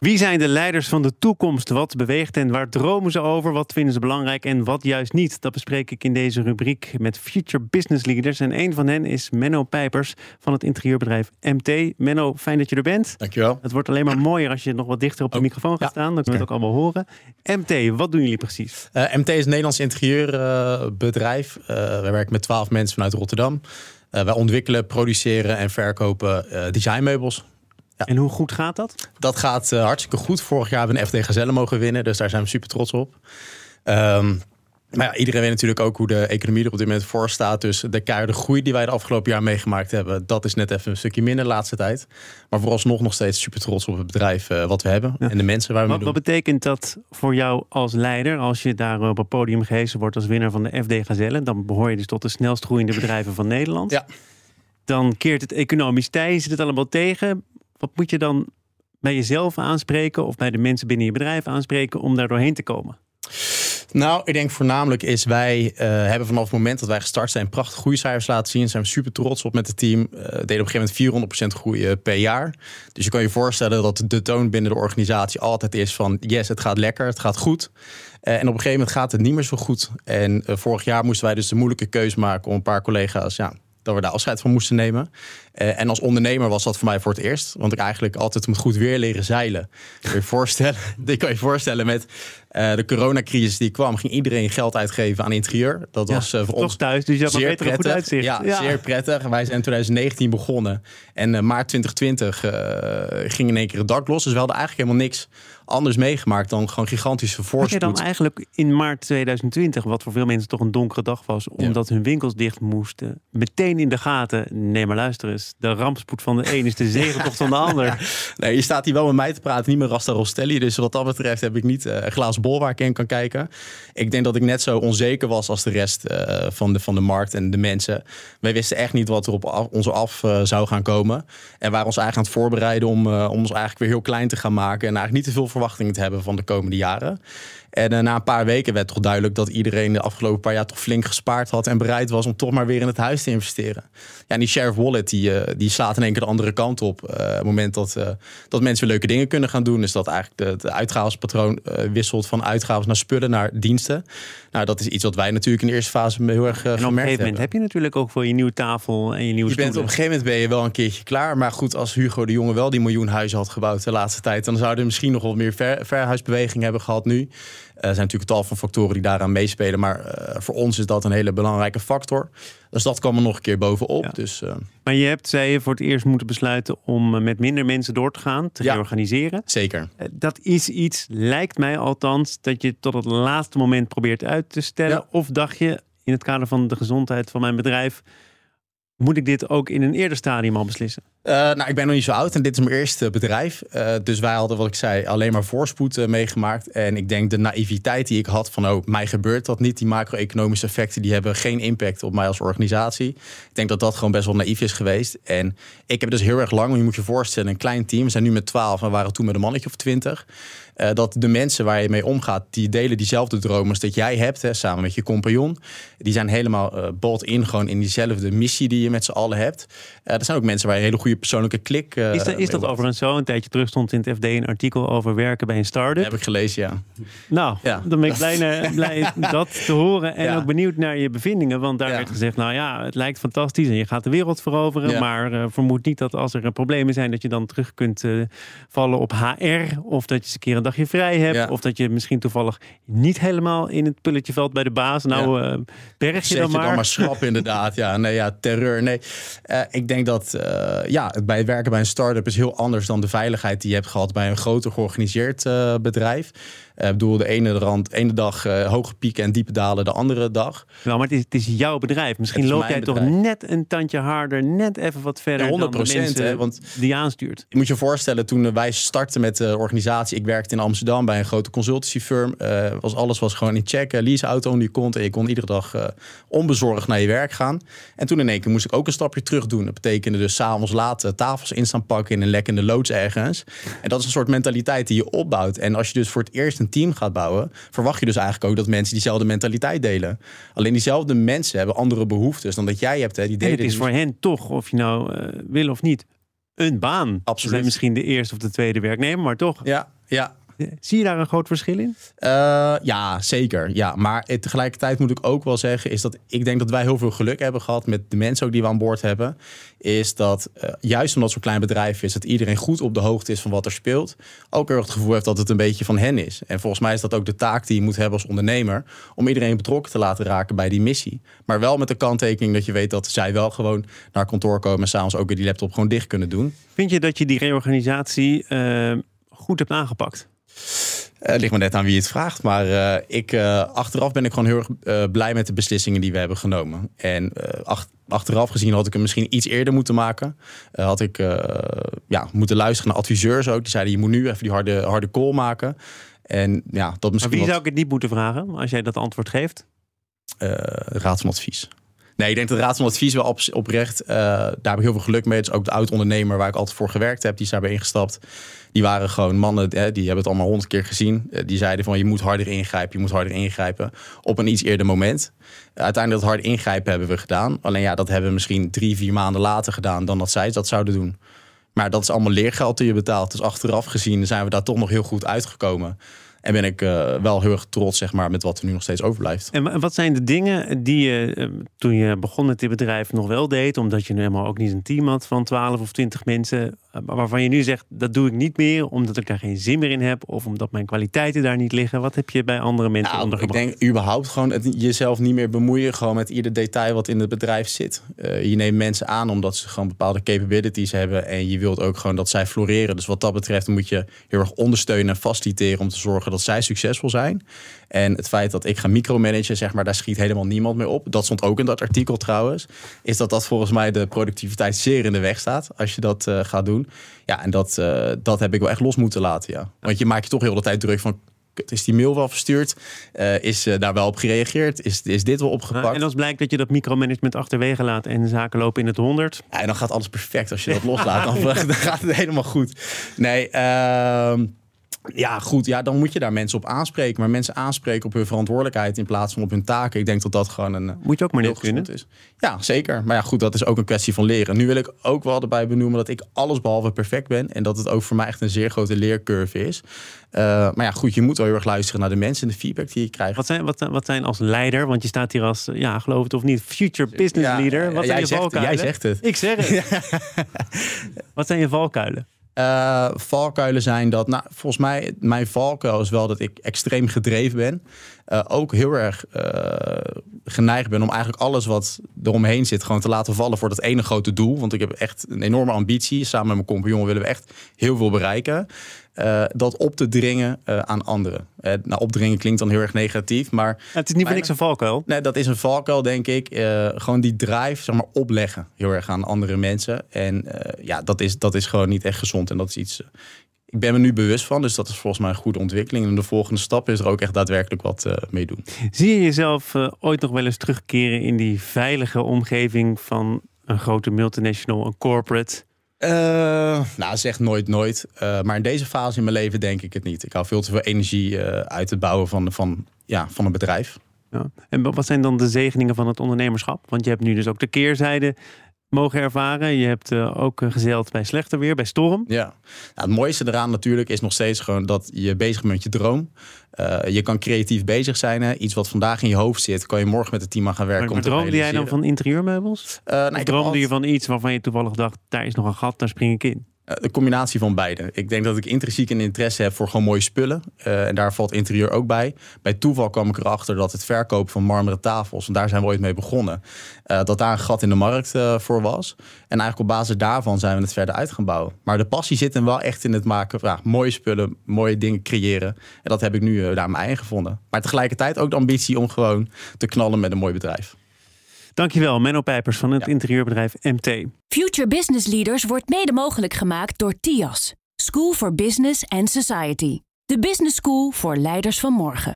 Wie zijn de leiders van de toekomst? Wat beweegt en waar dromen ze over? Wat vinden ze belangrijk en wat juist niet? Dat bespreek ik in deze rubriek met Future Business Leaders. En een van hen is Menno Pijpers van het interieurbedrijf MT. Menno, fijn dat je er bent. Dankjewel. Het wordt alleen maar mooier als je nog wat dichter op de Oh, microfoon gaat ja. staan. Dan kunnen we het ook allemaal horen. MT, wat doen jullie precies? Eh, MT is een Nederlands interieurbedrijf. Wij werken met 12 mensen vanuit Rotterdam. Eh, wij ontwikkelen, produceren en verkopen eh, En hoe goed gaat dat? Dat gaat eh, hartstikke goed. Vorig jaar hebben we een FD Gazelle mogen winnen, dus daar zijn we super trots op. Ehm, maar ja, iedereen weet natuurlijk ook hoe de economie er op dit moment voor staat. Dus de keiharde groei die wij de afgelopen jaar meegemaakt hebben, dat is net even een stukje minder de laatste tijd. Maar vooralsnog nog steeds super trots op het bedrijf eh, wat we hebben Ja. en de mensen waar we mee doen. wat betekent dat voor jou als leider? Als je daar op het podium gehezen wordt als winnaar van de FD Gazelle, dan behoor je dus tot de snelst groeiende bedrijven van Nederland. Ja. Dan keert het economisch tij, zit het allemaal tegen. Wat moet je dan bij jezelf aanspreken of bij de mensen binnen je bedrijf aanspreken om daar doorheen te komen? Nou, ik denk voornamelijk is wij eh, hebben vanaf het moment dat wij gestart zijn prachtige groeicijfers laten zien. Zijn we super trots op met het team. Eh deden op een gegeven moment 400% groeien per jaar. Dus je kan je voorstellen dat de toon binnen de organisatie altijd is van yes, het gaat lekker, het gaat goed. Eh, en op een gegeven moment gaat het niet meer zo goed. En eh, vorig jaar moesten wij dus de moeilijke keuze maken om een paar collega's ja, dat we daar afscheid van moesten nemen. Eh, en als ondernemer was dat voor mij voor het eerst. Want ik eigenlijk altijd met goed weer leren zeilen. Je je voorstellen, dit kan je voorstellen met eh, de coronacrisis die kwam, ging iedereen geld uitgeven aan interieur. Dat was eh, voor Toch ons thuis, dus je had zeer beter goed uitzicht. Ja, zeer prettig. Wij zijn in 2019 begonnen. En eh, maart 2020 eh, ging in één keer het dak los. Dus we hadden eigenlijk helemaal niks anders meegemaakt dan gewoon gigantische Had je voorspoed. dan eigenlijk in maart 2020, wat voor veel mensen toch een donkere dag was, omdat hun winkels dicht moesten, meteen in de gaten, nee maar luister eens, de rampspoed van de een is de zegentocht van de ander. Nee, je staat hier wel met mij te praten, niet met Rasta Rostelli. Dus wat dat betreft heb ik niet een glazen waar ik in kan kijken. Ik denk dat ik net zo onzeker was als de rest eh, van, de, van de markt en de mensen. Wij wisten echt niet wat er op af, ons af eh, zou gaan komen. En waren ons eigenlijk aan het voorbereiden om, eh, om ons eigenlijk weer heel klein te gaan maken. En eigenlijk niet te veel verwachtingen te hebben van de komende jaren. En na een paar weken werd toch duidelijk dat iedereen de afgelopen paar jaar toch flink gespaard had en bereid was om toch maar weer in het huis te investeren. Ja, en die share of wallet die, die slaat in één keer de andere kant op. op het moment dat, dat mensen weer leuke dingen kunnen gaan doen. Dus dat eigenlijk uitgavenspatroon eh, wisselt van uitgaven naar spullen naar diensten. Nou, dat is iets wat wij natuurlijk in de eerste fase heel erg eh, En op een gemerkt gegeven moment hebben. heb je natuurlijk ook voor je nieuwe tafel en je nieuwe Je bent op een gegeven moment ben je wel een keertje klaar. Maar goed, als Hugo de Jonge wel die miljoen huizen had gebouwd de laatste tijd, dan zouden we misschien nog wat meer ver, verhuisbeweging hebben gehad nu. Er zijn natuurlijk tal van factoren die daaraan meespelen. Maar eh, voor ons is dat een hele belangrijke factor. Dus dat kwam er nog een keer bovenop. Ja. Dus eh, Maar je hebt, zei je, voor het eerst moeten besluiten om eh, met minder mensen door te gaan, te Ja. reorganiseren. zeker. Eh, Dat is iets, lijkt mij althans, dat je tot het laatste moment probeert uit te stellen. Ja. Of dacht je, in het kader van de gezondheid van mijn bedrijf, moet ik dit ook in een eerder stadium al beslissen? Eh, nou, ik ben nog niet zo oud en dit is mijn eerste bedrijf. Eh, dus wij hadden, wat ik zei, alleen maar voorspoed eh, meegemaakt. En ik denk de naïviteit die ik had van, oh, mij gebeurt dat niet. Die macro-economische effecten, die hebben geen impact op mij als organisatie. Ik denk dat dat gewoon best wel naïef is geweest. En ik heb dus heel erg lang, je moet je voorstellen, een klein team. We zijn nu met 12 en waren toen met een mannetje of 20. Eh, dat de mensen waar je mee omgaat, die delen diezelfde dromen als dat jij hebt, hè, samen met je compagnon. Die zijn helemaal eh bought in gewoon in diezelfde missie die je met z'n allen hebt. Eh er zijn ook mensen waar je hele goede persoonlijke klik eh Is, dat- is dat overigens zo? Een tijdje terug stond in het FD een artikel over werken bij een start-up. Heb ik gelezen, ja. Nou, Ja. dan ben ik blij, naar- blij dat te horen. En Ja. ook benieuwd naar je bevindingen. Want daar Ja. werd gezegd, nou ja, het lijkt fantastisch. En je gaat de wereld veroveren. Ja. Maar eh, vermoed niet dat als er problemen zijn... dat je dan terug kunt eh, vallen op HR. Of dat je eens een keer een dagje vrij hebt. Ja. Of dat je misschien toevallig niet helemaal in het pulletje valt bij de baas. Nou, berg je Zet dan je maar. dan maar schrap inderdaad. Ja, nee, ja, terreur. Nee, ik denk dat eh, bij het werken bij een start-up is heel anders dan de veiligheid die je hebt gehad bij een groter georganiseerd eh, bedrijf. Ik bedoel, de ene, rand, ene dag hoge pieken en diepe dalen de andere dag. Nou, maar het is, het is jouw bedrijf. Misschien loop jij toch net een tandje harder, net even wat verder 100 dan de mensen hè, want die aanstuurt. Je moet je voorstellen, toen wij startten met de organisatie, ik werkte in Amsterdam bij een grote consultancy firm, was alles was gewoon in check. Leaseauto die komt en je kon iedere dag onbezorgd naar je werk gaan. En toen in één keer moest ik ook een stapje terug doen. Dat betekende dus s'avonds laat tafels in staan pakken in een lekkende loods ergens. En dat is een soort mentaliteit die je opbouwt. En als je dus voor het eerst een team gaat bouwen, verwacht je dus eigenlijk ook dat mensen diezelfde mentaliteit delen. Alleen diezelfde mensen hebben andere behoeftes dan dat jij hebt. Hè. Die delen en het is voor hen toch, of je nou uh, wil of niet, een baan. Absoluut. Ze zijn misschien de eerste of de tweede werknemer, maar toch. Ja, ja. Zie je daar een groot verschil in? Uh, ja, zeker. Ja, maar tegelijkertijd moet ik ook wel zeggen, is dat ik denk dat wij heel veel geluk hebben gehad met de mensen ook die we aan boord hebben. Is dat uh, juist omdat zo'n klein bedrijf is, dat iedereen goed op de hoogte is van wat er speelt. Ook erg het gevoel heeft dat het een beetje van hen is. En volgens mij is dat ook de taak die je moet hebben als ondernemer. Om iedereen betrokken te laten raken bij die missie. Maar wel met de kanttekening dat je weet dat zij wel gewoon naar kantoor komen en s'avonds ook weer die laptop gewoon dicht kunnen doen. Vind je dat je die reorganisatie uh, goed hebt aangepakt? Uh, ligt me net aan wie het vraagt. Maar uh, ik, uh, achteraf ben ik gewoon heel erg blij met de beslissingen die we hebben genomen. En ach, achteraf gezien had ik hem misschien iets eerder moeten maken. had ik ja, moeten luisteren naar adviseurs ook. Die zeiden je moet nu even die harde, harde call maken. En ja, dat misschien. Maar wie zou ik het niet moeten vragen als jij dat antwoord geeft? raad van advies. Nee, ik denk dat de Raad van Advies wel op, oprecht. Uh, daar heb ik heel veel geluk mee. Is ook de oud-ondernemer waar ik altijd voor gewerkt heb. Die is daarbij ingestapt. Die waren gewoon mannen, die hebben het allemaal honderd keer gezien. Uh, die zeiden van je moet harder ingrijpen, je moet harder ingrijpen. Op een iets eerder moment. uiteindelijk dat hard ingrijpen hebben we gedaan. Alleen ja, dat hebben we misschien drie, vier maanden later gedaan dan dat zij dat zouden doen. Maar dat is allemaal leergeld die je betaalt. Dus achteraf gezien zijn we daar toch nog heel goed uitgekomen. En ben ik uh, wel heel erg trots zeg maar, met wat er nu nog steeds overblijft. En wat zijn de dingen die je uh, toen je begon met dit bedrijf nog wel deed, omdat je nu helemaal ook niet een team had van 12 of 20 mensen, uh, waarvan je nu zegt dat doe ik niet meer omdat ik daar geen zin meer in heb of omdat mijn kwaliteiten daar niet liggen? Wat heb je bij andere mensen nou, ondergebracht? Ik denk überhaupt gewoon het, jezelf niet meer bemoeien gewoon met ieder detail wat in het bedrijf zit. je neemt mensen aan omdat ze gewoon bepaalde capabilities hebben en je wilt ook gewoon dat zij floreren. Dus wat dat betreft moet je heel erg ondersteunen en faciliteren om te zorgen dat dat zij succesvol zijn. En het feit dat ik ga micromanagen, zeg maar, daar schiet helemaal niemand meer op. Dat stond ook in dat artikel trouwens. Is dat dat volgens mij de productiviteit zeer in de weg staat als je dat uh, gaat doen. Ja, en dat, uh, dat heb ik wel echt los moeten laten, ja. Want je maakt je toch heel de tijd druk van is die mail wel verstuurd? Uh, is daar wel op gereageerd? Is, is dit wel opgepakt? en als blijkt dat je dat micromanagement achterwege laat en zaken lopen in het honderd? Ja, en dan gaat alles perfect als je dat loslaat. Dan, dan, gaat het helemaal goed. Nee, uh, ja, goed. Ja, dan moet je daar mensen op aanspreken. Maar mensen aanspreken op hun verantwoordelijkheid in plaats van op hun taken. Ik denk dat dat gewoon een. Moet je ook maar net kunnen. Is. Ja, zeker. Maar ja, goed, dat is ook een kwestie van leren. Nu wil ik ook wel erbij benoemen dat ik alles behalve perfect ben. En dat het ook voor mij echt een zeer grote leercurve is. Uh, maar ja, goed, je moet wel heel erg luisteren naar de mensen en de feedback die je krijgt. Wat zijn, wat, wat zijn als leider, want je staat hier als, ja, geloof het of niet, future business leader. Wat zijn je valkuilen? Jij zegt het. Ik zeg het. wat zijn je valkuilen? Uh, valkuilen zijn dat, nou, volgens mij, mijn valkuil is wel dat ik extreem gedreven ben. Uh, ook heel erg uh, geneigd ben om eigenlijk alles wat eromheen zit gewoon te laten vallen voor dat ene grote doel. Want ik heb echt een enorme ambitie. Samen met mijn compagnon willen we echt heel veel bereiken. Uh, dat op te dringen aan anderen. nou, opdringen klinkt dan heel erg negatief, maar... het is niet voor niks een valkuil. Nee, dat is een valkuil, denk ik. gewoon die drive, zeg maar, opleggen heel erg aan andere mensen. En ja, dat is, dat is gewoon niet echt gezond. En dat is iets, ik ben me nu bewust van, dus dat is volgens mij een goede ontwikkeling. En de volgende stap is er ook echt daadwerkelijk wat uh, mee doen. Zie je jezelf uh, ooit nog wel eens terugkeren in die veilige omgeving van een grote multinational, een corporate? Uh, nou, zeg nooit nooit. maar in deze fase in mijn leven denk ik het niet. Ik hou veel te veel energie uit het bouwen van, van, ja, van een bedrijf. Ja. En wat zijn dan de zegeningen van het ondernemerschap? Want je hebt nu dus ook de keerzijde mogen ervaren. Je hebt uh, ook gezeild bij slechter weer, bij storm. Ja, nou, het mooiste eraan natuurlijk is nog steeds gewoon dat je bezig bent met je droom. Uh, je kan creatief bezig zijn. Hè. Iets wat vandaag in je hoofd zit, kan je morgen met het team aan gaan werken. Maar, droomde jij dan van interieurmeubels? Uh, nou, of droomde je van iets waarvan je toevallig dacht, daar is nog een gat, daar spring ik in? Een combinatie van beide. Ik denk dat ik intrinsiek een interesse heb voor gewoon mooie spullen. Uh, en daar valt interieur ook bij. Bij toeval kwam ik erachter dat het verkopen van marmeren tafels, en daar zijn we ooit mee begonnen, uh, dat daar een gat in de markt voor was. En eigenlijk op basis daarvan zijn we het verder uit gaan bouwen. Maar de passie zit hem wel echt in het maken van mooie spullen, mooie dingen creëren. En dat heb ik nu daar mijn eigen gevonden. Maar tegelijkertijd ook de ambitie om gewoon te knallen met een mooi bedrijf. Dankjewel, Menno Pijpers van het ja. interieurbedrijf MT. Future Business Leaders wordt mede mogelijk gemaakt door TIAS, School for Business and Society. De business school voor leiders van morgen.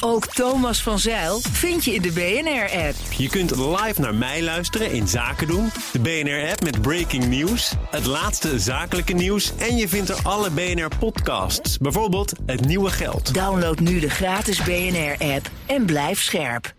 Ook Thomas van Zeil vind je in de BNR-app. Je kunt live naar mij luisteren in Zaken doen. De BNR-app met breaking news, het laatste zakelijke nieuws... en je vindt er alle BNR-podcasts, bijvoorbeeld Het Nieuwe Geld. Download nu de gratis BNR-app en blijf scherp.